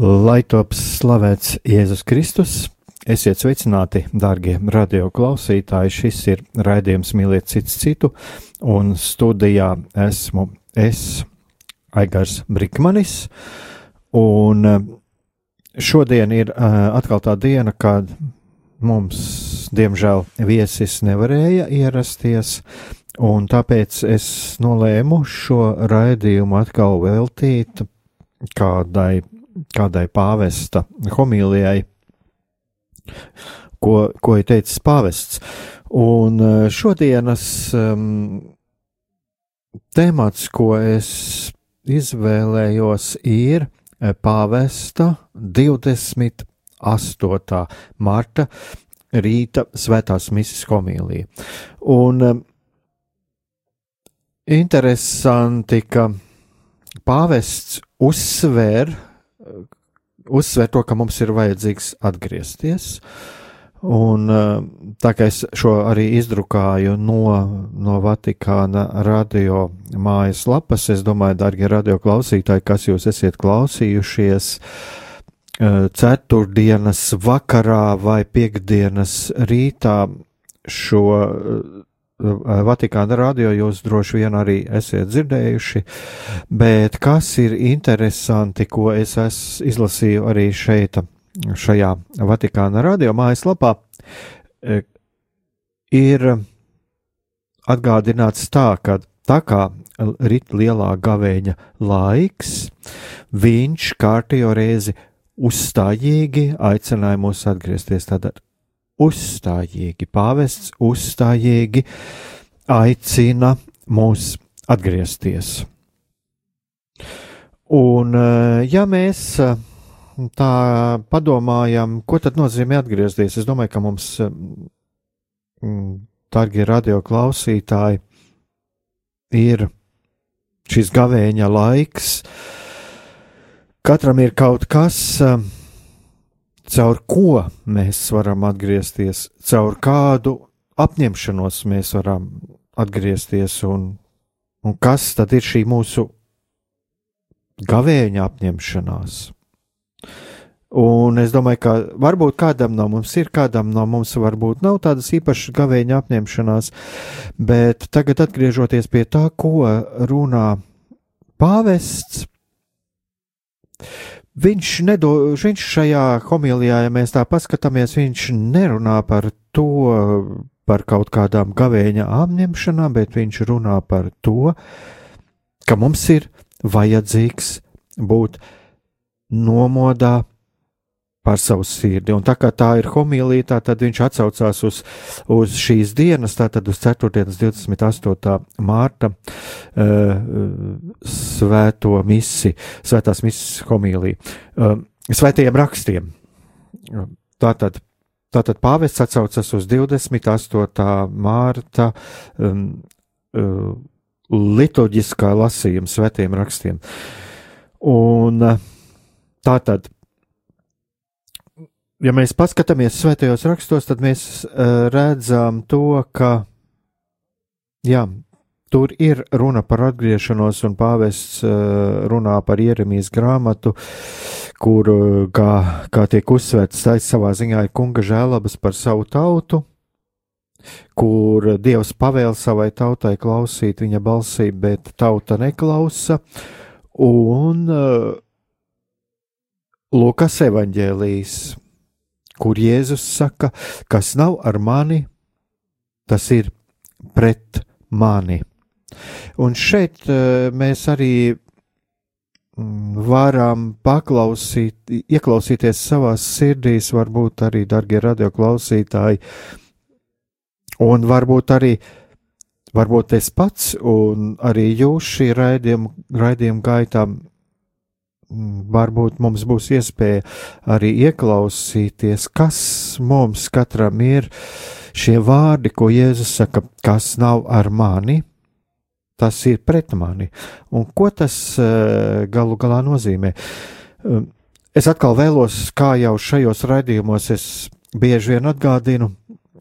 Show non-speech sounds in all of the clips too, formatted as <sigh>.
Lai top slavēts Jēzus Kristus, esiet sveicināti, darbie radio klausītāji. Šis ir raidījums Mīliet cits citu, un studijā esmu es, Aigars Brikmanis. Un šodien ir atkal tā diena, kad mums, diemžēl, viesis nevarēja ierasties, un tāpēc es nolēmu šo raidījumu atkal veltīt kādai kādai pāvesta homilijai, ko, ko ir teicis pāvests. Un eh, šodienas um, temats, ko es izvēlējos, ir eh, pāvesta 28. marta rīta svētās misijas homīlija. Un um, interesanti, ka pāvests uzsver uzsver to, ka mums ir vajadzīgs atgriezties. Un, eh, tā kā es šo arī izdrukāju no, no Vatikāna radio mājaslapas, es domāju, darbie radio klausītāji, kas jūs esat klausījušies eh, ceturtdienas vakarā vai piekdienas rītā šo Eh, Vatikāna radio jūs droši vien arī esat dzirdējuši, bet kas ir interesanti, ko es izlasīju arī šeit, šajā Vatikāna radio mājaslapā, ir atgādināts tā, ka tā kā rit lielā gavēņa laiks, viņš kārtējo reizi uzstājīgi aicināja mūs atgriezties. Tātad uzstājīgi, pāvests uzstājīgi aicina mūs atgriezties. Un, eh, ja mēs eh, tā padomājam, ko tad nozīmē atgriezties, es domāju, ka mums, eh, darbie radio klausītāji, ir šis gavēņa laiks. Katram ir kaut kas, uh, caur ko mēs varam atgriezties, caur kādu apņemšanos mēs varam atgriezties, un, un kas tad ir šī mūsu gavēņa apņemšanās. Un es domāju, ka varbūt kādam no mums ir, kādam no mums varbūt nav tādas īpašas gavēņa apņemšanās, bet tagad atgriežoties pie tā, ko runā pāvests, Viņš, nedo, viņš šajā homilijā, ja mēs tā paskatāmies, viņš nerunā par to, par kaut kādām gavēņa apņemšanām, bet viņš runā par to, ka mums ir vajadzīgs būt nomodā par savu sirdi. Un tā kā tā ir homīlija, tad viņš atsaucās uz, uz šīs dienas, tātad uz 4. 28. mārta uh, svēto misi, svētās misijas homīliju, uh, svētajiem rakstiem. Tātad, tātad pāvests atsaucas uz 28. mārta um, uh, liturģiskā lasījuma svētiem rakstiem. Un uh, tātad ja mēs paskatāmies svētajos rakstos, tad mēs uh, redzam to, ka jā, tur ir runa par atgriešanos, un pāvests uh, runā par ieremijas grāmatu, kur, uh, kā, kā tiek uzsvērts, tā savā ziņā ir kunga žēlabas par savu tautu, kur Dievs pavēl savai tautai klausīt viņa balsī, bet tauta neklausa, un uh, Lukas evanģēlijas, kur Jēzus saka, kas nav ar mani, tas ir pret mani. Un šeit uh, mēs arī mm, varam paklausīt, ieklausīties savās sirdīs, varbūt arī, darbie radioklausītāji, un varbūt arī, varbūt es pats, un arī jūs šī raidījuma, raidījuma gaitā varbūt mums būs iespēja arī ieklausīties, kas mums katram ir šie vārdi, ko Jēzus saka, kas nav ar mani, tas ir pret mani. Un ko tas eh, galu galā nozīmē? Um, es atkal vēlos, kā jau šajos raidījumos es bieži vien atgādinu,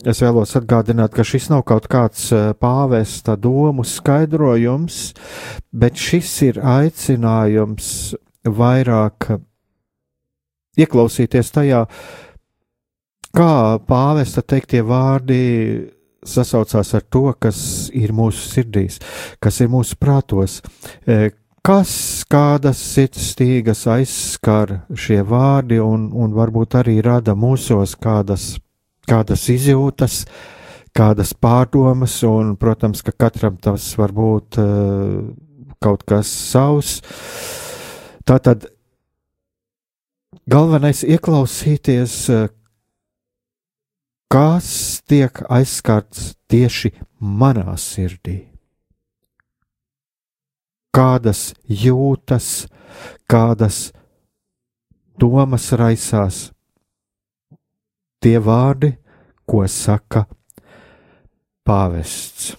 es vēlos atgādināt, ka šis nav kaut kāds eh, pāvesta domu skaidrojums, bet šis ir aicinājums vairāk ieklausīties tajā, kā pāvesta teiktie vārdi sasaucās ar to, kas ir mūsu sirdīs, kas ir mūsu prātos, e, kas kādas sirdstīgas aizskar šie vārdi un, un varbūt arī rada mūsos kādas, kādas izjūtas, kādas pārdomas, un, protams, ka katram tas var būt uh, kaut kas savs. Uh, Tātad galvenais ieklausīties, eh, kas tiek aizskarts tieši manā sirdī. Kādas jūtas, kādas domas raisās tie vārdi, ko saka pāvests.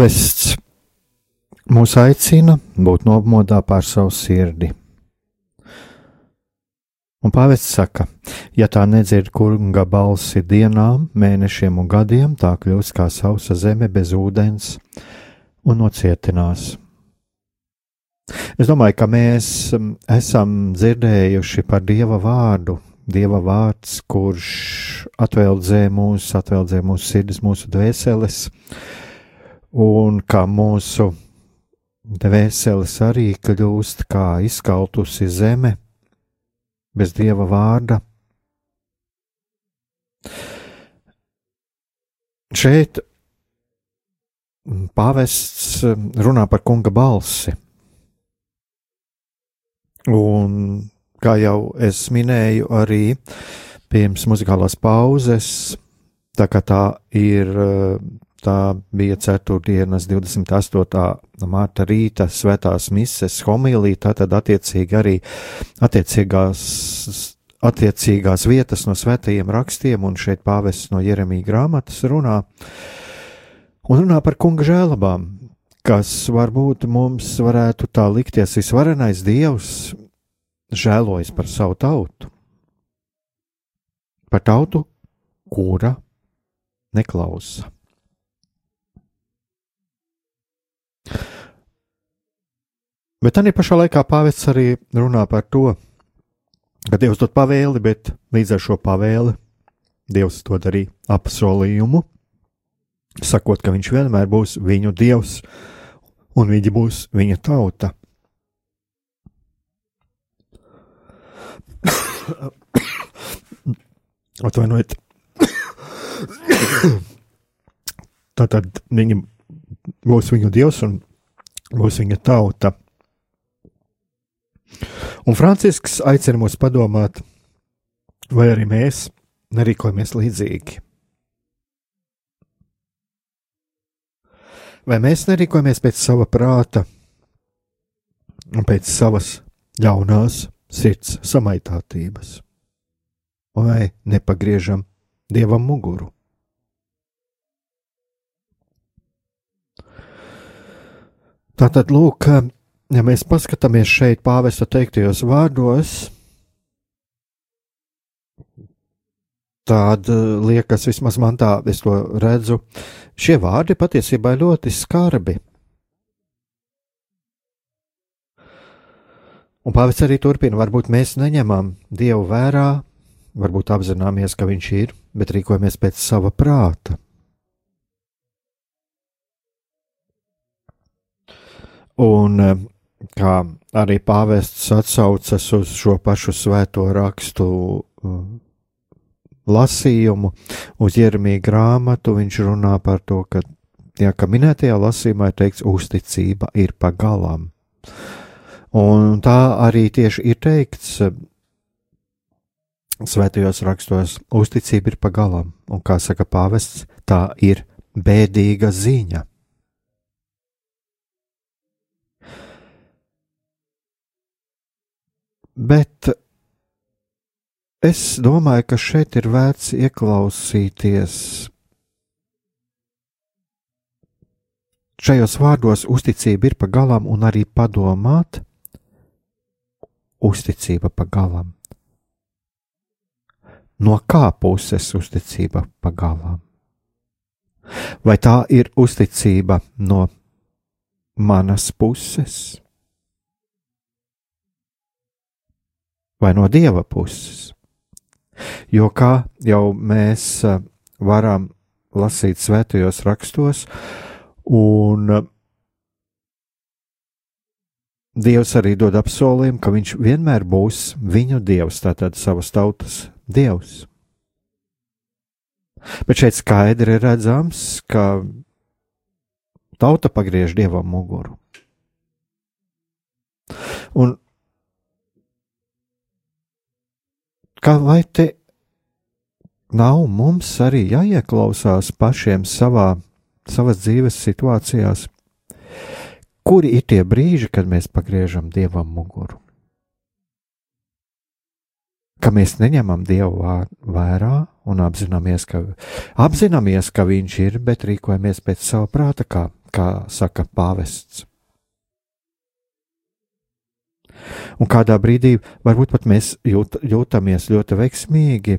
Pāvests mūs aicina būt nomodā pār savu sirdi. Un pāvests saka, ja tā nedzird kunga balsi dienām, mēnešiem un gadiem, tā kļūs kā sausa zeme bez ūdens un nocietinās. Es domāju, ka mēs um, esam dzirdējuši par Dieva vārdu, Dieva vārds, kurš atveldzē mūsu, atveldzē mūsu sirdis, mūsu dvēseles, un kā mūsu dvēseles arī kļūst kā izkautusi zeme bez dieva vārda. Šeit pāvests runā par kunga balsi. Un, kā jau es minēju, arī pirms muzikālās pauzes, tā kā tā ir Tā bija 4. 28. mārta rīta svētās mises homīlija, tātad attiecīgi arī attiecīgās, attiecīgās vietas no svētajiem rakstiem, un šeit pāvests no Jeremija grāmatas runā, un runā par kunga žēlabām, kas varbūt mums varētu tā likties visvarenais dievs žēlojas par savu tautu, par tautu, kura neklausa. Bet tā pašā laikā pāvests arī runā par to, ka Dievs dod pavēli, bet līdz ar šo pavēli Dievs dod arī apsolījumu, sakot, ka Viņš vienmēr būs viņu Dievs un viņi būs viņa tauta. <coughs> Atvainojiet. <coughs> Tātad viņi būs viņu dievs un būs viņa tauta. Un Francisks aicina mūs padomāt, vai arī mēs nerīkojamies līdzīgi. Vai mēs nerīkojamies pēc sava prāta un pēc savas ļaunās sirds samaitātības, vai nepagriežam dievam muguru? Tātad, lūk, ja mēs paskatāmies šeit pāvesta teiktajos vārdos, tad liekas, vismaz man tā, es to redzu, šie vārdi patiesībā ir ļoti skarbi. Un pāvis arī turpina, varbūt mēs neņemam Dievu vērā, varbūt apzināmies, ka Viņš ir, bet rīkojamies pēc sava prāta. Un eh, kā arī pāvests atsaucas uz šo pašu svēto rakstu eh, lasījumu, uz Jeremija grāmatu, viņš runā par to, ka, jā, ka minētajā lasījumā ir teikts, uzticība ir pagalām. Un tā arī tieši ir teikts eh, svētajos rakstos, uzticība ir pagalām, un kā saka pāvests, tā ir bēdīga ziņa. Bet es domāju, ka šeit ir vērts ieklausīties šajos vārdos uzticība ir pagalām un arī padomāt, uzticība pagalām. No kā puses uzticība pagalām? Vai tā ir uzticība no manas puses? Vai no dieva puses. Jo kā jau mēs eh, varam lasīt svētajos rakstos, un eh, Dievs arī dod apsolījumu, ka viņš vienmēr būs viņu dievs, tātad savas tautas dievs. Bet šeit skaidri redzams, ka tauta pagriež dievam muguru. Un Kā vai te nav mums arī jāieklausās pašiem savā, savas dzīves situācijās? Kuri ir tie brīži, kad mēs pagriežam dievam muguru? Ka mēs neņemam dievu vērā un apzināmies, ka, apzināmies, ka viņš ir, bet rīkojamies pēc sava prāta, kā, kā saka pāvests. Un kādā brīdī varbūt pat mēs jūt, jūtamies ļoti veiksmīgi,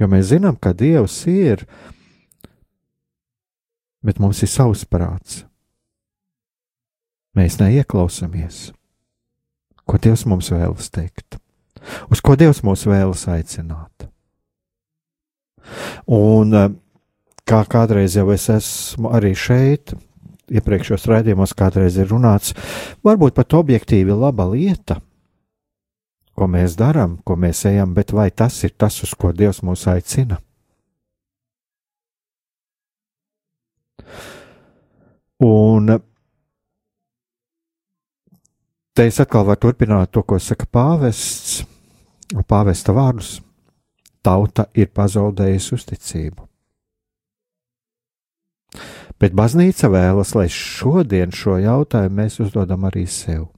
jo mēs zinām, ka Dievs ir, bet mums ir savs prāts. Mēs neieklausāmies, ko Dievs mums vēlas teikt, uz ko Dievs mūs vēlas aicināt. Un eh, kā kādreiz jau es esmu arī šeit, iepriekšējos raidījumos kādreiz ir runāts, varbūt pat objektīvi laba lieta, ko mēs darām, ko mēs ejam, bet vai tas ir tas, uz ko Dievs mūs aicina? Un te es atkal varu turpināt to, ko saka pāvests, pāvesta vārdus. Tauta ir pazaudējusi uzticību. Bet baznīca vēlas, lai šodien šo jautājumu mēs uzdodam arī sev.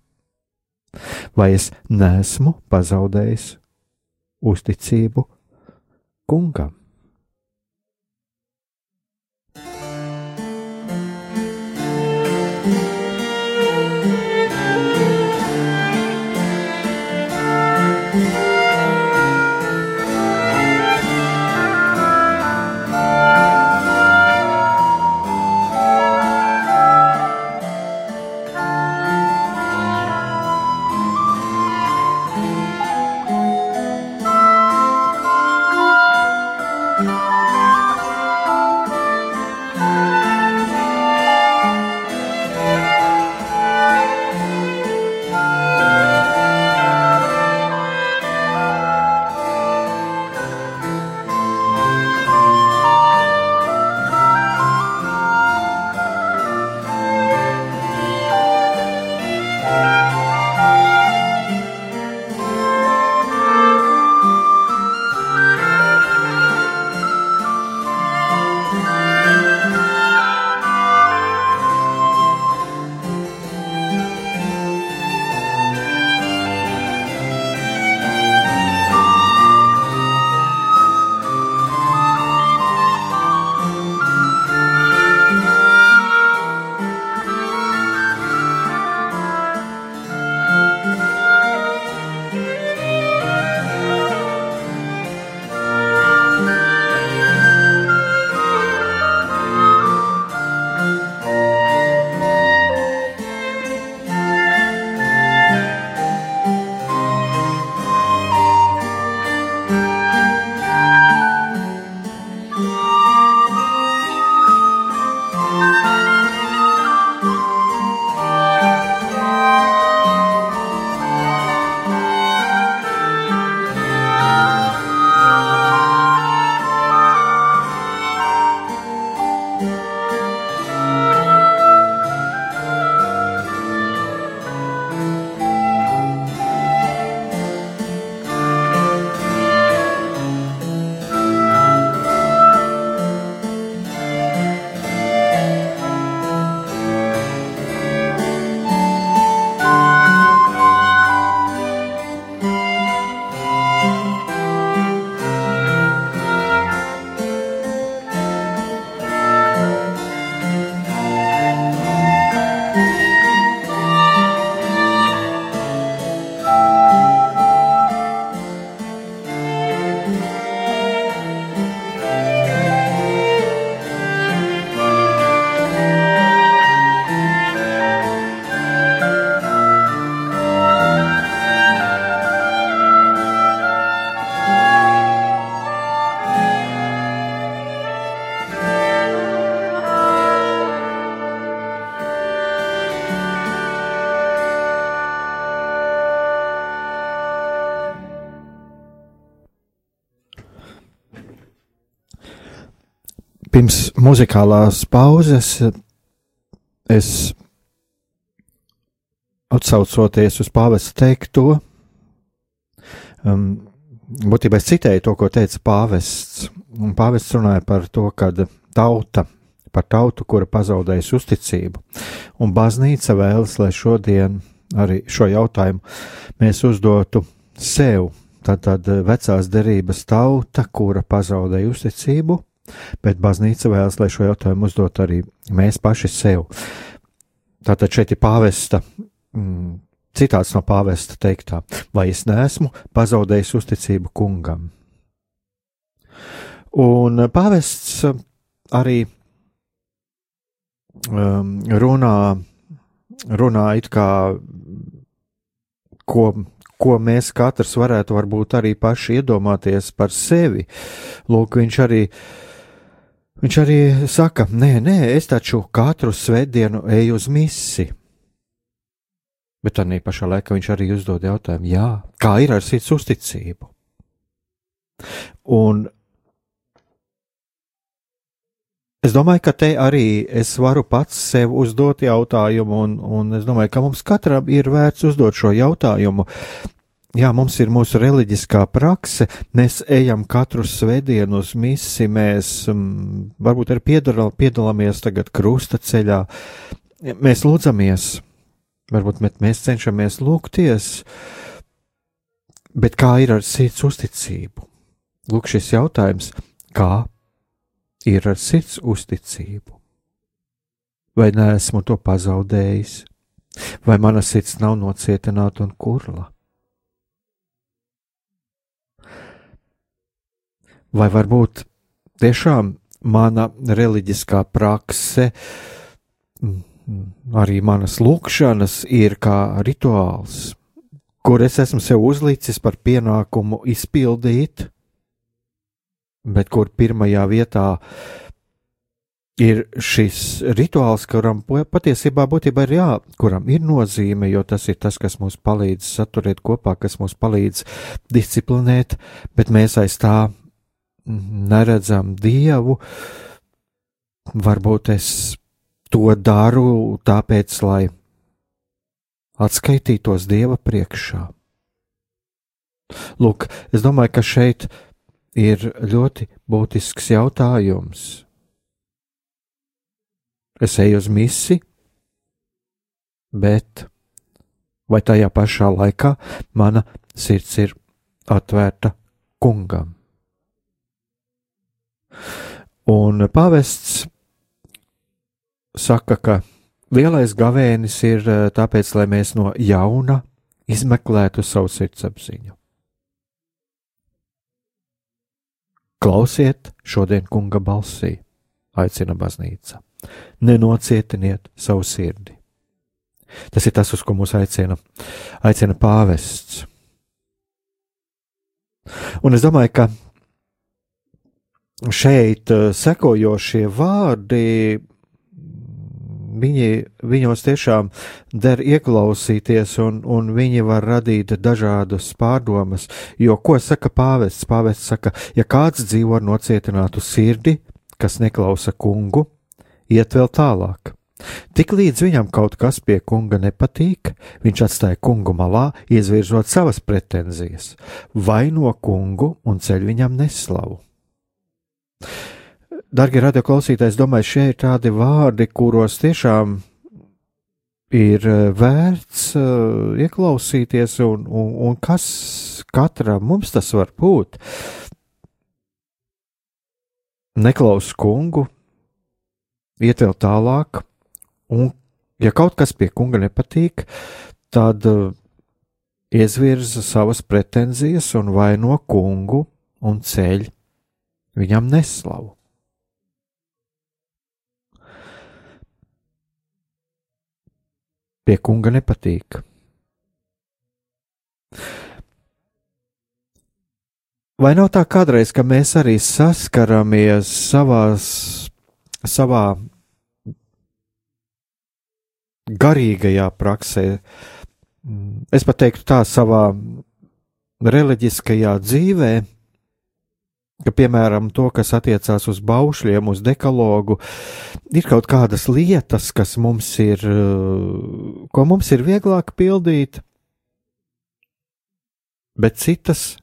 Vai es nesmu pazaudējis uzticību kungam? Pirms muzikālās pauzes es atsaucoties uz pāvesta teikto, um, būtībā es citēju to, ko teica pāvests. Un pāvests runāja par to, ka tauta, par tautu, kura pazaudējusi uzticību, un baznīca vēlas, lai šodien arī šo jautājumu mēs uzdotu sev. Tad, tad vecās derības tauta, kura pazaudēja uzticību, bet baznīca vēlas, lai šo jautājumu uzdot arī mēs paši sev. Tātad šeit ir pāvesta, mm, citāts no pāvesta teiktā, vai es neesmu pazaudējis uzticību kungam. Un pāvests arī um, runā, runā it kā, ko, ko mēs katrs varētu varbūt arī paši iedomāties par sevi. Lūk, viņš arī uh, Viņš arī saka, nē, nē, es taču katru svētdienu eju uz misi. Bet tādā pašā laikā viņš arī uzdod jautājumu, jā, kā ir ar sirds uzticību? Un es domāju, ka te arī es varu pats sev uzdot jautājumu, un, un es domāju, ka mums katram ir vērts uzdot šo jautājumu, Jā, mums ir mūsu reliģiskā prakse. Mēs ejam katru svētdienu uz misi, mēs um, varbūt arī piedalā, piedalāmies tagad krusta ceļā. Mēs lūdzamies, varbūt mēs cenšamies lūgties, bet kā ir ar sirds uzticību? Lūk, šis jautājums, kā ir ar sirds uzticību? Vai neesmu to pazaudējis, vai mana sirds nav nocietināta un kurla? Vai varbūt tiešām mana reliģiskā prakse, arī manas lūkšanas ir kā rituāls, kur es esmu sev uzlicis par pienākumu izpildīt, bet kur pirmajā vietā ir šis rituāls, kuram patiesībā būtībā ir jā, kuram ir nozīme, jo tas ir tas, kas mums palīdz saturēt kopā, kas mums palīdz disciplinēt, bet mēs aiz tā neredzam dievu, varbūt es to daru tāpēc, lai atskaitītos dieva priekšā. Lūk, es domāju, ka šeit ir ļoti būtisks jautājums. Es eju uz misi, bet vai tajā pašā laikā mana sirds ir atvērta kungam? Un pāvests saka, ka lielais gavēnis ir eh, tāpēc, lai mēs no jauna izmeklētu savu sirdsapziņu. Klausiet šodien kunga balsī, aicina baznīca. Nenocietiniet savu sirdi. Tas ir tas, uz ko mūs aicina, aicina pāvests. Un es domāju, ka šeit eh, sekojošie vārdi, viņi, viņos tiešām der ieklausīties, un, un viņi var radīt dažādas pārdomas. Jo, ko saka pāvests? Pāvests saka, ja kāds dzīvo ar nocietinātu sirdi, kas neklausa kungu, iet vēl tālāk. Tik līdz viņam kaut kas pie kunga nepatīk, viņš atstāja kungu malā, izvirzot savas pretenzijas, vaino kungu un ceļ viņam neslavu. Darbie radioklausītāji, es domāju, šie ir tādi vārdi, kuros tiešām ir eh, vērts uh, ieklausīties, un, un, un kas katram mums tas var būt. Neklaus kungu, iet vēl tālāk, un, ja kaut kas pie kunga nepatīk, tad uh, izvirza savas pretenzijas un vaino kungu un ceļ viņam neslavu. Pie kunga nepatīk. Vai nav tā kādreiz, ka mēs arī saskaramies savās, savā garīgajā praksē, es pat teiktu tā, savā reliģiskajā dzīvē, ka, piemēram, to, kas attiecās uz baušļiem, uz dekalogu, ir kaut kādas lietas, kas mums ir, eh, ko mums ir vieglāk pildīt, bet citas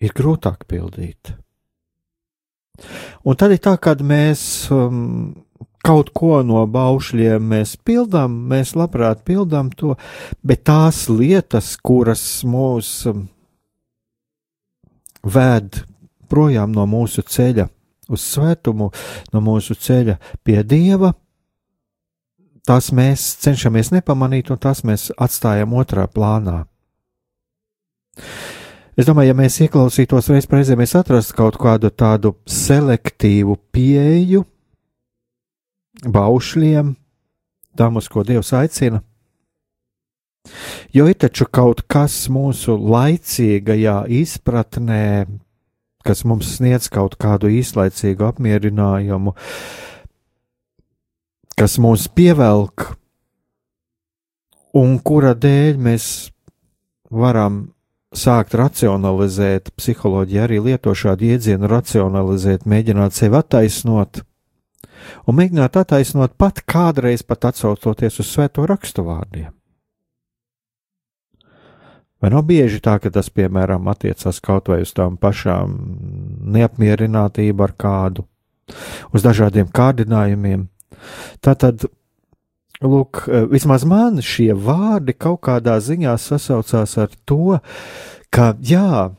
ir grūtāk pildīt. Un tad ir tā, kad mēs um, kaut ko no baušļiem mēs pildām, mēs labprāt pildām to, bet tās lietas, kuras mūs um, ved projām no mūsu ceļa, uz svētumu, no mūsu ceļa pie Dieva, tās mēs cenšamies nepamanīt, un tās mēs atstājam otrā plānā. Es domāju, ja mēs ieklausītos reiz reizē, mēs atrastu kaut kādu tādu selektīvu pieeju baušļiem, tam, uz ko Dievs aicina. Jo ir taču kaut kas mūsu laicīgajā izpratnē, kas mums sniedz kaut kādu īslaicīgu apmierinājumu, kas mūs pievelk, un kura dēļ mēs varam sākt racionalizēt, psiholoģija arī lieto šādu iedzienu, racionalizēt, mēģināt sevi attaisnot, un mēģināt attaisnot pat kādreiz pat atsaucoties uz svēto rakstu vārdiem. Vai nav bieži tā, ka tas, piemēram, attiecas kaut vai uz tām pašām neapmierinātību ar kādu, uz dažādiem kārdinājumiem? Tātad, lūk, vismaz man šie vārdi kaut kādā ziņā sasaucās ar to, ka, jā,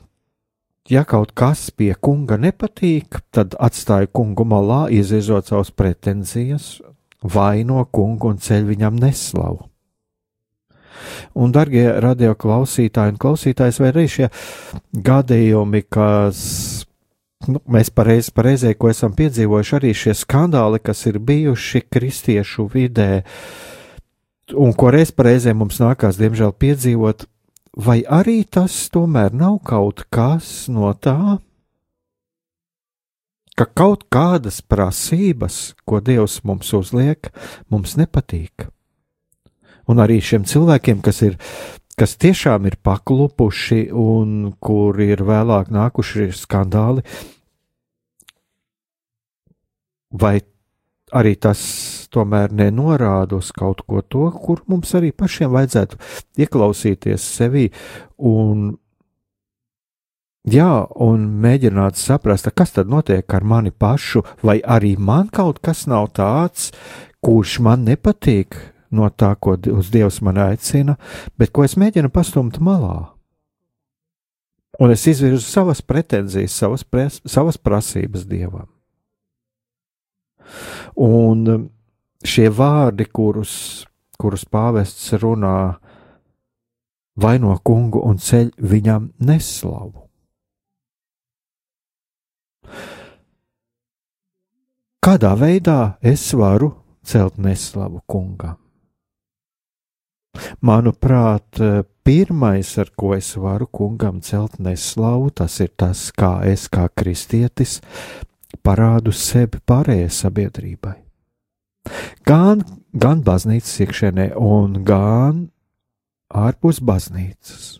ja kaut kas pie kunga nepatīk, tad atstāja kungu malā, izvirzot savus pretenzijas, vaino kungu un ceļ viņam neslavu. Un, darbie radio klausītāji un klausītājas, vai arī šie gadījumi, kas nu, mēs pareizi, pareizē, ko esam piedzīvojuši, arī šie skandāli, kas ir bijuši kristiešu vidē, un ko reiz pareizē mums nākās, diemžēl, piedzīvot, vai arī tas tomēr nav kaut kas no tā, ka kaut kādas prasības, ko Dievs mums uzliek, mums nepatīk un arī šiem cilvēkiem, kas ir, kas tiešām ir paklupuši un kur ir vēlāk nākuši skandāli, vai arī tas tomēr nenorāda uz kaut ko to, kur mums arī pašiem vajadzētu ieklausīties sevi un, jā, un mēģināt saprast, kas tad notiek ar mani pašu, vai arī man kaut kas nav tāds, kurš man nepatīk, no tā, ko uz Dievs man aicina, bet ko es mēģinu pastumt malā. Un es izvirzu savas pretenzijas, savas, pres, savas prasības Dievam. Un um, šie vārdi, kurus, kurus pāvests runā, vaino kungu un ceļ viņam neslavu. Kādā veidā es varu celt neslavu kungam? Manuprāt, pirmais, ar ko es varu kungam celt neslavu, tas ir tas, kā es kā kristietis parādu sevi pārējai sabiedrībai. Gan, gan baznīcas iekšēnē, un gan ārpus baznīcas.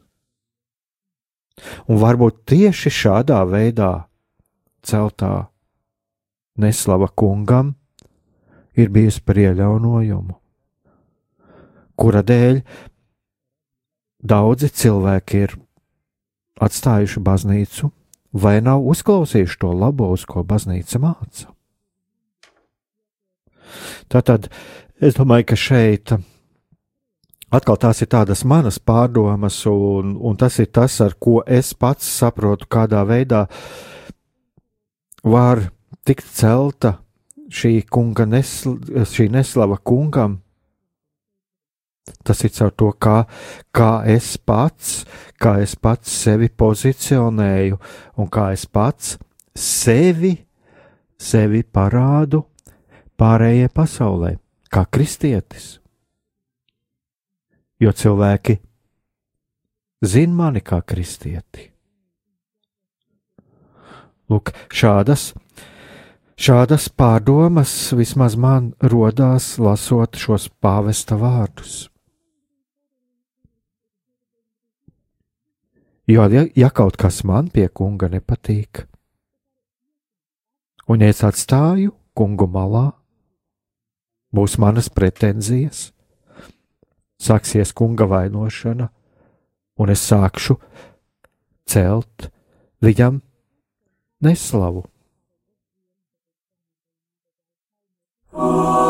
Un varbūt tieši šādā veidā celtā neslava kungam ir bijusi par ieļaunojumu kura dēļ daudzi cilvēki ir atstājuši baznīcu vai nav uzklausījuši to labo, uz ko baznīca māca. Tātad es domāju, ka šeit atkal tās ir tādas manas pārdomas, un, un tas ir tas, ar ko es pats saprotu, kādā veidā var tikt celta šī nesl, šī neslava kungam, Tas ir caur to, kā, kā es pats, kā es pats sevi pozicionēju un kā es pats sevi, sevi parādu pārējai pasaulē, kā kristietis. Jo cilvēki zina mani kā kristieti. Lūk, šādas Šādas pārdomas vismaz man rodās, lasot šos pāvesta vārdus. Jo, ja, ja kaut kas man pie kunga nepatīk, un ja es atstāju kungu malā, būs manas pretenzijas, sāksies kunga vainošana, un es sākšu celt viņam neslavu. Amen.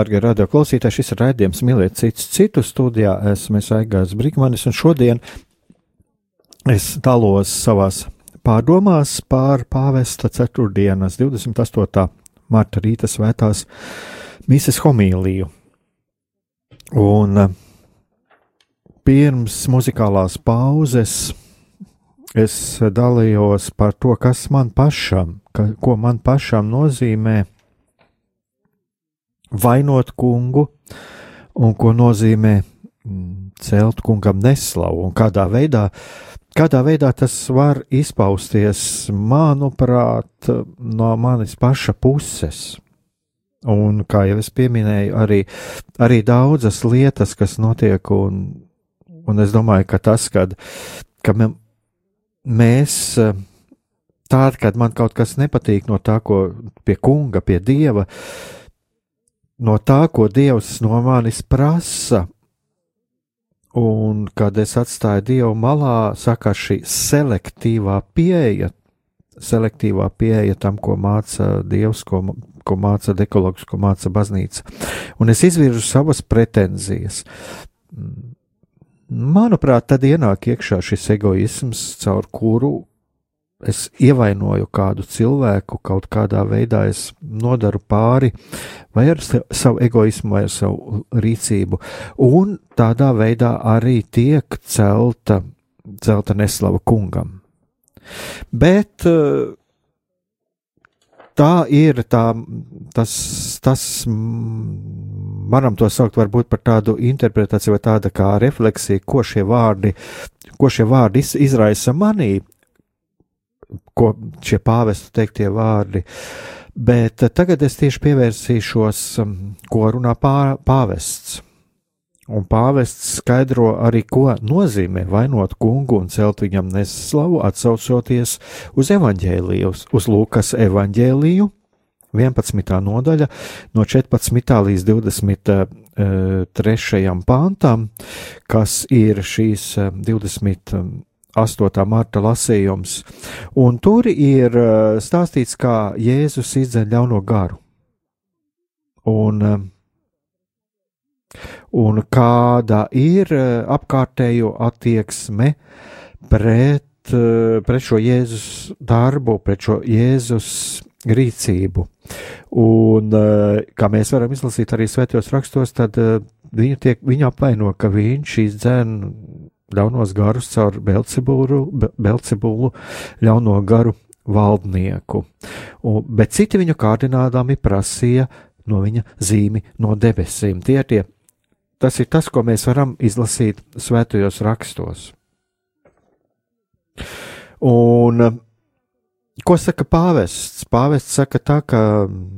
Darbie radio klausītāji, šis ir raidījums Mīlēt citus citu studijā. Esmu Aigās Brīkmanis un šodien es dalos savās pārdomās pār pāvesta ceturtdienas 28. marta rīta svētās mises homīliju. Un eh, pirms muzikālās pauzes es dalījos par to, kas man pašam, ka, ko man pašam nozīmē vainot kungu, un ko nozīmē mm, celt kungam neslavu, un kādā veidā, kādā veidā tas var izpausties, manuprāt, no manis paša puses. Un, kā jau es pieminēju, arī, arī daudzas lietas, kas notiek, un, un es domāju, ka tas, kad, ka mēs, tād, kad man kaut kas nepatīk no tā, ko pie kunga, pie dieva, uh, no tā, ko Dievs no manis prasa. Un, kad es atstāju Dievu malā, saka šī selektīvā pieeja, selektīvā pieeja tam, ko māca Dievs, ko, ko māca dekologs, ko māca baznīca. Un es izvirzu savas pretenzijas. Manuprāt, tad ienāk iekšā šis egoisms, caur kuru es ievainoju kādu cilvēku, kaut kādā veidā es nodaru pāri, vai ar savu egoismu, vai ar savu rīcību, un tādā veidā arī tiek celta, celta neslava kungam. Bet eh, tā ir tā, tas, tas, varam to saukt varbūt par tādu interpretāciju vai tāda kā refleksija, ko šie vārdi, ko šie vārdi izraisa manī, ko šie pāvestu teiktie vārdi. Bet eh, tagad es tieši pievērsīšos, um, ko runā pā, pāvests. Un pāvests skaidro arī, ko nozīmē vainot kungu un celt viņam neslavu, atsaucoties uz evaņģēliju, uz Lūkas evaņģēliju, 11. nodaļa, no 14. līdz 23. pāntam, kas ir šīs 20 8. marta lasījums, un tur ir eh, stāstīts, kā Jēzus izdzen ļauno garu. Un, eh, un kāda ir eh, apkārtējo attieksme pret, pret šo Jēzus darbu, pret šo Jēzus rīcību. Un, kā mēs varam izlasīt arī svētajos rakstos, tad viņu, tiek, viņu apvaino, ka viņš izdzen ļaunos garus caur Belcebulu, Belcebulu ļauno garu valdnieku, un, bet citi viņu kārdinādami prasīja no viņa zīmi no debesīm. Tie tie, tas ir tas, ko mēs varam izlasīt svētajos rakstos. Un Ko saka pāvests? Pāvests saka tā, ka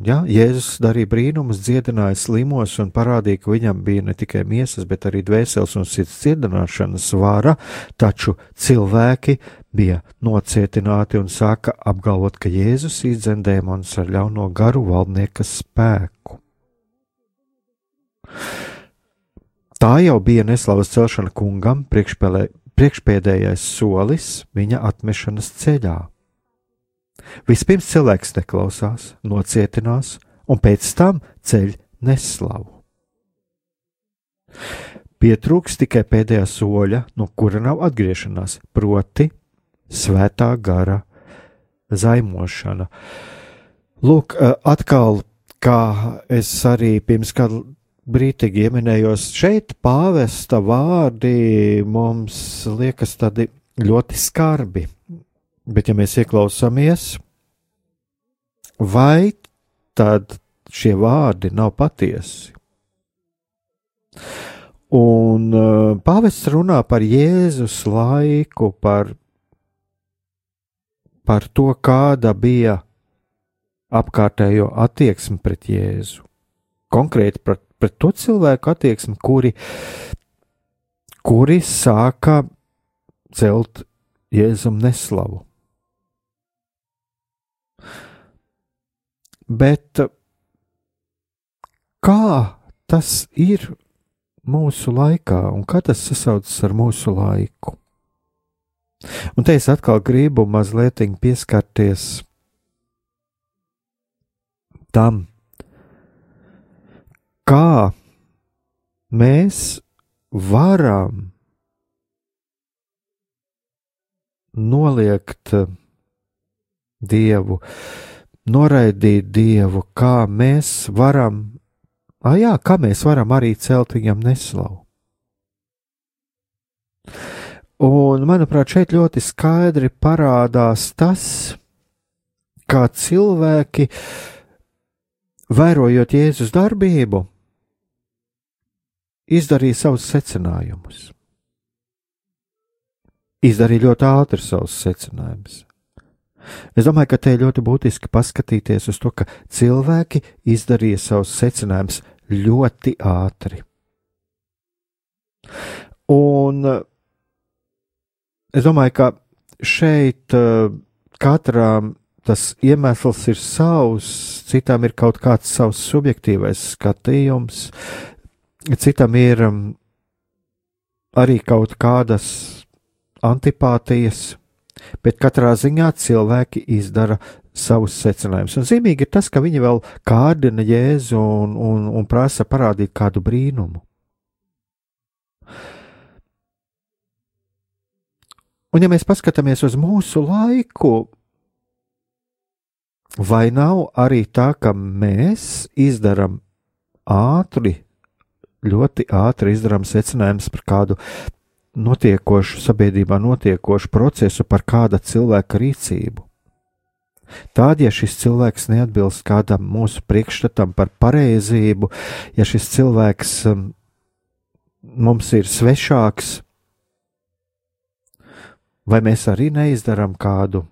ja, Jēzus darīja brīnumus, dziedināja slimos un parādīja, ka viņam bija ne tikai miesas, bet arī dvēseles un sirds dziedināšanas vara, taču cilvēki bija nocietināti un sāka apgalvot, ka Jēzus izdzen dēmonus ar ļauno garu valdnieka spēku. Tā jau bija neslavas celšana kungam, priekšpēdējais solis viņa atmešanas ceļā. Vispirms cilvēks neklausās, nocietinās, un pēc tam ceļ neslavu. Pietrūks tikai pēdējā soļa, no kura nav atgriešanās, proti, svētā gara zaimošana. Lūk, atkal, kā es arī pirms kāda brīdī ieminējos, šeit pāvesta vārdi mums liekas tādi ļoti skarbi. Bet, ja mēs ieklausāmies, vai tad šie vārdi nav patiesi? Un uh, pāvests runā par Jēzus laiku, par, par to, kāda bija apkārtējo attieksme pret Jēzu. Konkrēti pret, pret to cilvēku attieksmi, kuri, kuri sāka celt Jēzum neslavu. Bet kā tas ir mūsu laikā un kā tas sasaucas ar mūsu laiku? Un te es atkal gribu mazliet pieskarties tam, kā mēs varam noliegt Dievu, noraidīt Dievu, kā mēs varam, ah, jā, kā mēs varam arī celt viņam neslavu. Un, manuprāt, šeit ļoti skaidri parādās tas, kā cilvēki, vērojot Jēzus darbību, izdarīja savus secinājumus. Izdarīja ļoti ātri savus secinājumus. Es domāju, ka te ir ļoti būtiski paskatīties uz to, ka cilvēki izdarīja savus secinājumus ļoti ātri. Un es domāju, ka šeit katram tas iemesls ir savs, citam ir kaut kāds savs subjektīvais skatījums, citam ir um, arī kaut kādas antipātijas, bet katrā ziņā cilvēki izdara savus secinājumus. Un zīmīgi ir tas, ka viņi vēl kārdina Jēzu un, un, un prasa parādīt kādu brīnumu. Un, ja mēs paskatāmies uz mūsu laiku, vai nav arī tā, ka mēs izdarām ātri, ļoti ātri izdarām secinājumus par kādu notiekošu, sabiedrībā notiekošu procesu, par kāda cilvēka rīcību. Tad, ja šis cilvēks neatbilst kādam mūsu priekšstatam par pareizību, ja šis cilvēks um, mums ir svešāks, vai mēs arī neizdarām kādu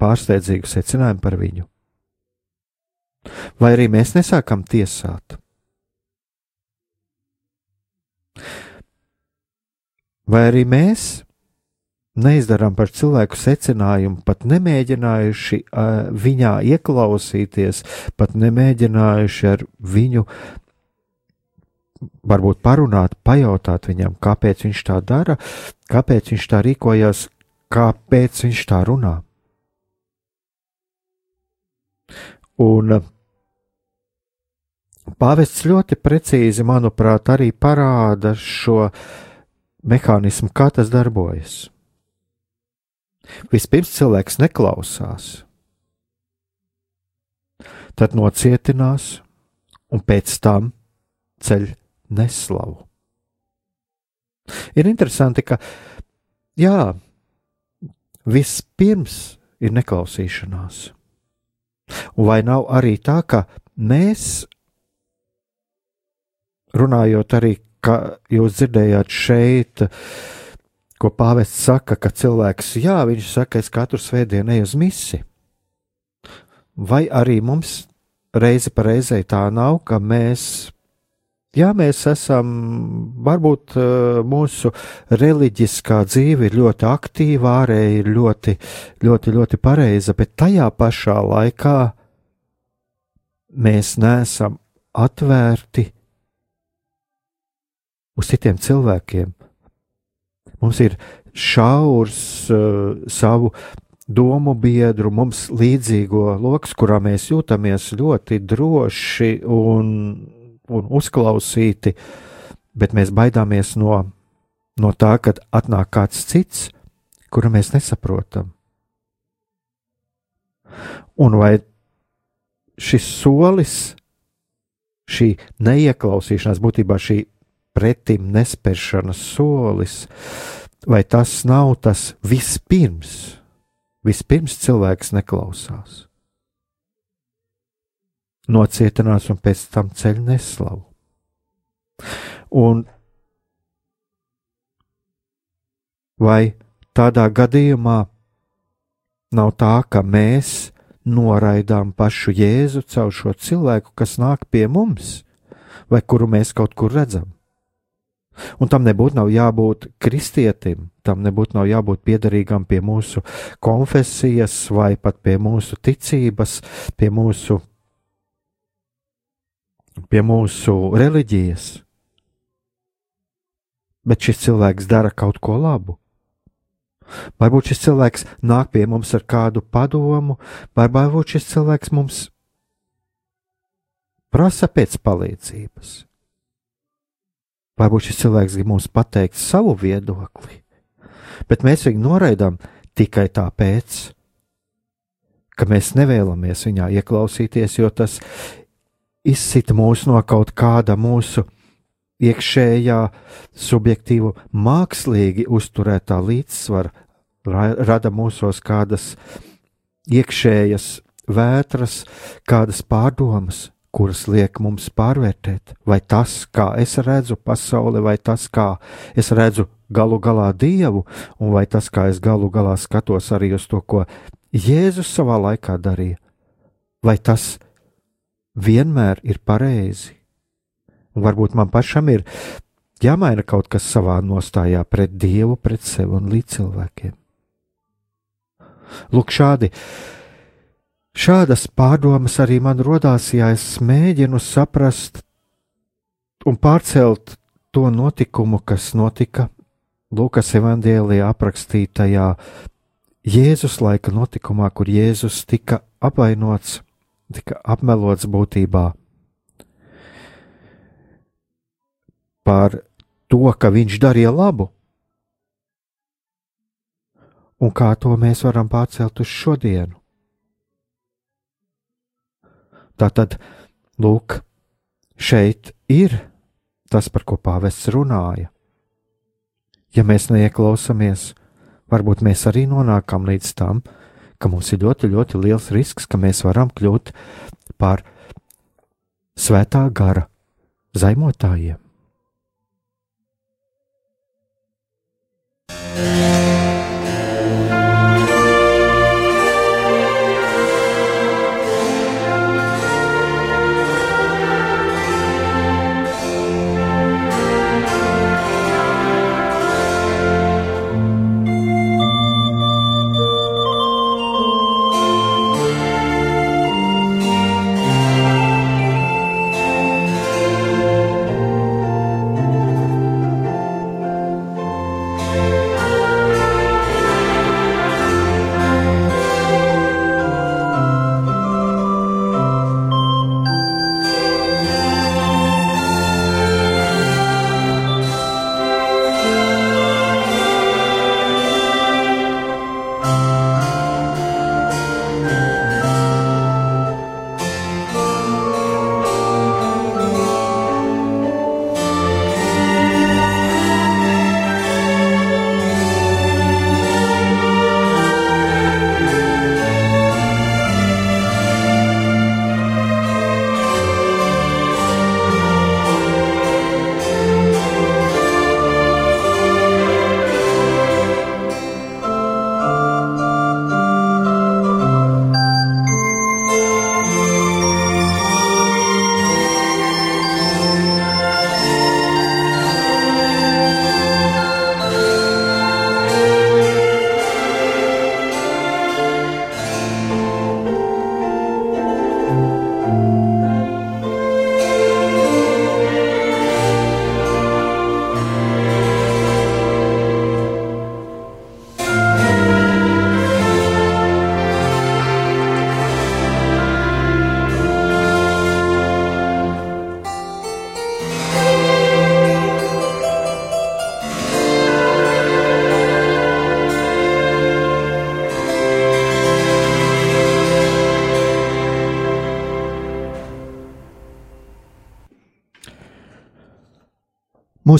pārsteidzīgu secinājumu par viņu? Vai arī mēs nesākam tiesāt? Vai arī mēs neizdarām par cilvēku secinājumu, pat nemēģinājuši uh, viņā ieklausīties, pat nemēģinājuši ar viņu varbūt parunāt, pajautāt viņam, kāpēc viņš tā dara, kāpēc viņš tā rīkojas, kāpēc viņš tā runā. Un pāvests ļoti precīzi, manuprāt, arī parāda šo mehānismu, kā tas darbojas. Vispirms cilvēks neklausās, tad nocietinās un pēc tam ceļ neslavu. Ir interesanti, ka jā, vispirms ir neklausīšanās. Vai nav arī tā, ka mēs, runājot arī kā jūs dzirdējāt šeit, ko pāvests saka, ka cilvēks, jā, viņš saka, es katru svētdienu eju uz misi. Vai arī mums reizi pa reizei tā nav, ka mēs, jā, mēs esam, varbūt eh, mūsu reliģiskā dzīve ir ļoti aktīva, ārēji ir ļoti, ļoti, ļoti pareiza, bet tajā pašā laikā mēs neesam atvērti uz citiem cilvēkiem. Mums ir šaurs uh, savu domu biedru, mums līdzīgo lokus, kurā mēs jūtamies ļoti droši un, un uzklausīti, bet mēs baidāmies no, no tā, kad atnāk kāds cits, kuru mēs nesaprotam. Un vai šis solis, šī neieklausīšanās, būtībā šī pretim nespēršanas solis, vai tas nav tas vispirms? Vispirms cilvēks neklausās, nocietinās un pēc tam ceļ neslavu. Un vai tādā gadījumā nav tā, ka mēs noraidām pašu Jēzu caur šo cilvēku, kas nāk pie mums, vai kuru mēs kaut kur redzam? Un tam nebūtu nav jābūt kristietim, tam nebūtu nav jābūt piederīgam pie mūsu konfesijas vai pat pie mūsu ticības, pie mūsu, pie mūsu reliģijas. Bet šis cilvēks dara kaut ko labu. Varbūt šis cilvēks nāk pie mums ar kādu padomu, vai varbūt šis cilvēks mums prasa pēc palīdzības. Varbūt šis cilvēks grib mums pateikt savu viedokli, bet mēs viņu noraidām tikai tāpēc, ka mēs nevēlamies viņā ieklausīties, jo tas izsita mūs no kaut kāda mūsu iekšējā, subjektīva, mākslīgi uzturētā līdzsvara, rada mūsos kādas iekšējas vētras, kādas pārdomas, kuras liek mums pārvērtēt, vai tas, kā es redzu pasauli, vai tas, kā es redzu galu galā Dievu, un vai tas, kā es galu galā skatos arī uz to, ko Jēzus savā laikā darīja, vai tas vienmēr ir pareizi. Un varbūt man pašam ir jāmaina kaut kas savā nostājā pret Dievu, pret sevi un līdz cilvēkiem. Lūk, šādi Šādas pārdomas arī man rodās, ja es mēģinu saprast un pārcelt to notikumu, kas notika Lūkas evanģēlijā aprakstītajā Jēzus laika notikumā, kur Jēzus tika apvainots, tika apmelots būtībā par to, ka viņš darīja labu. Un kā to mēs varam pārcelt uz šodienu? Tātad, lūk, šeit ir tas, par ko pāvests runāja. Ja mēs neieklausāmies, varbūt mēs arī nonākam līdz tam, ka mums ir ļoti, ļoti liels risks, ka mēs varam kļūt par svētā gara zaimotājiem. Yeah.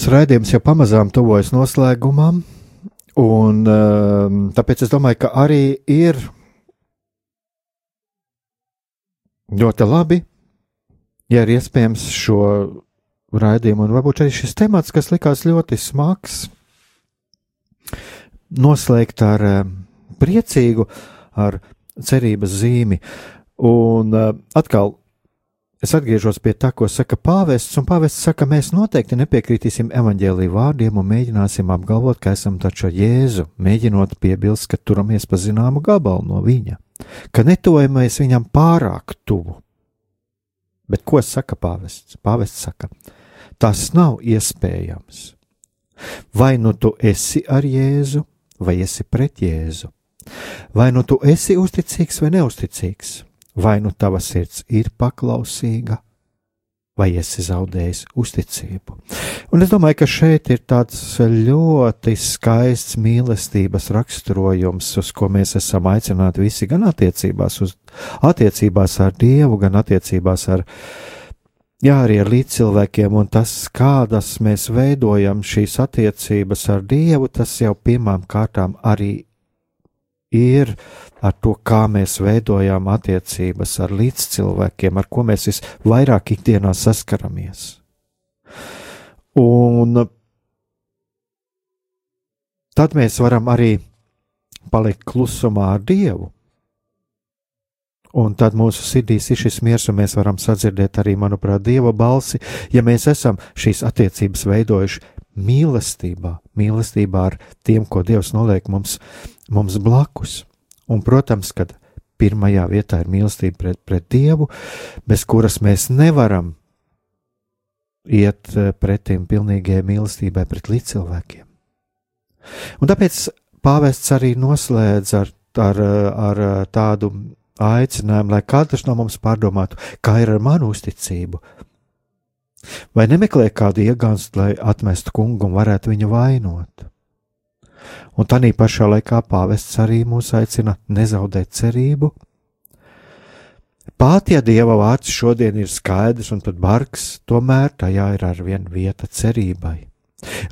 Mūsu raidījums jau pamazām tuvojas noslēgumam, un um, tāpēc es domāju, ka arī ir ļoti labi, ja ir iespējams šo raidījumu, un varbūt arī šis temats, kas likās ļoti smags, noslēgt ar um, priecīgu, ar cerības zīmi. Un uh, atkal Es atgriežos pie tā, ko saka pāvests, un pāvests saka, mēs noteikti nepiekritīsim evaņģēlīju vārdiem un mēģināsim apgalvot, ka esam taču Jēzu, mēģinot piebilst, ka turamies pa zināmu gabalu no viņa, ka netojamies viņam pārāk tuvu. Bet ko saka pāvests? Pāvests saka, tas nav iespējams. Vai nu tu esi ar Jēzu, vai esi pret Jēzu? Vai nu tu esi uzticīgs vai neusticīgs? Vai nu tava sirds ir paklausīga, vai esi zaudējis uzticību. Un es domāju, ka šeit ir tāds ļoti skaists mīlestības raksturojums, uz ko mēs esam aicināti visi gan attiecībās, uz, attiecībās ar Dievu, gan attiecībās ar, jā, arī ar līdzcilvēkiem, un tas, kādas mēs veidojam šīs attiecības ar Dievu, tas jau pirmām kārtām arī ir ar to, kā mēs veidojam attiecības ar līdzcilvēkiem, ar ko mēs visvairāk ikdienā saskaramies. Un tad mēs varam arī palikt klusumā ar Dievu. Un tad mūsu sirdīs ir šis miers, un mēs varam sadzirdēt arī, manuprāt, Dieva balsi, ja mēs esam šīs attiecības veidojuši mīlestībā, mīlestībā ar tiem, ko Dievs noliek mums, mums blakus. Un, protams, kad pirmajā vietā ir mīlestība pret, pret Dievu, bez kuras mēs nevaram iet eh, pretim pilnīgai mīlestībai pret līdzcilvēkiem. Un tāpēc pāvests arī noslēdz ar, ar, ar tādu aicinājumu, lai katrs no mums pārdomātu, kā ir ar manu uzticību. Vai nemeklē kādu iegānstu, lai atmestu kungu un varētu viņu vainot? Un tā pašā laikā pāvests arī mūs aicina nezaudēt cerību. Pat ja Dieva vārds šodien ir skaidrs un pat bargs, tomēr tajā ir arvien vieta cerībai.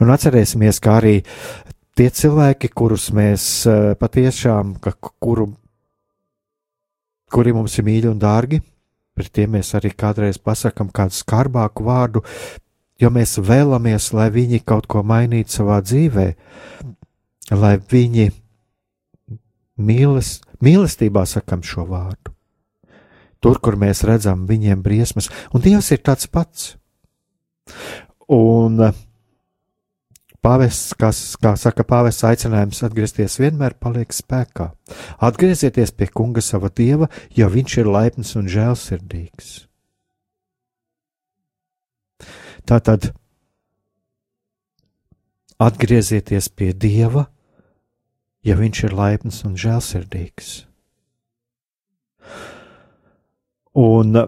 Un atcerēsimies, kā arī tie cilvēki, kurus mēs eh, patiešām, ka, kuru, kuri mums ir mīļi un dārgi, pret tiem mēs arī kādreiz pasakām kādu skarbāku vārdu, jo mēs vēlamies, lai viņi kaut ko mainītu savā dzīvēm lai viņi mīles, mīlestībā sakam šo vārdu. Tur, kur mēs redzam viņiem briesmas, un Dievs ir tāds pats. Un eh, pāvests, kas, kā saka pāvests aicinājums atgriezties, vienmēr paliek spēkā. Atgriezieties pie kunga sava dieva, jo viņš ir laipns un žēlsirdīgs. Tātad atgriezieties pie dieva, ja viņš ir laipns un žēlsirdīgs. Un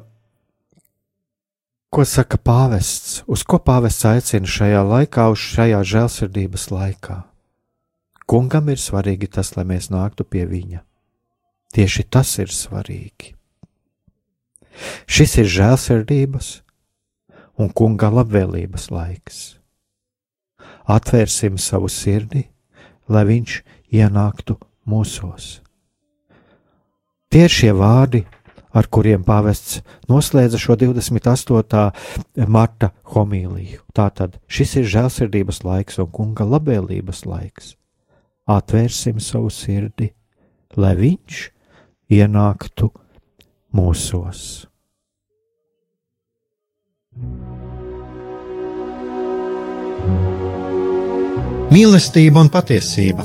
ko saka pāvests? Uz ko pāvests aicina šajā laikā, uz šajā žēlsirdības laikā? Kungam ir svarīgi tas, lai mēs nāktu pie viņa. Tieši tas ir svarīgi. Šis ir žēlsirdības un kunga labvēlības laiks. Atvērsim savu sirdi, lai viņš ienāktu mūsos. Tie ir šie vārdi, ar kuriem pāvests noslēdza šo 28. marta homīliju. Tātad šis ir žēlsirdības laiks un kunga labvēlības laiks. Atvērsim savu sirdi, lai viņš ienāktu mūsos. Mīlestība un patiesība